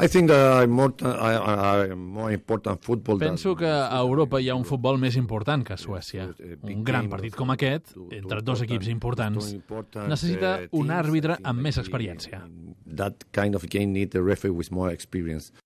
I think that I'm more, I, I'm more important football Penso que a Europa hi ha un futbol més important que a Suècia. Eh, un gran partit com aquest, entre dos equips importants, necessita eh, un àrbitre amb més experiència. That kind of game need a referee with more experience.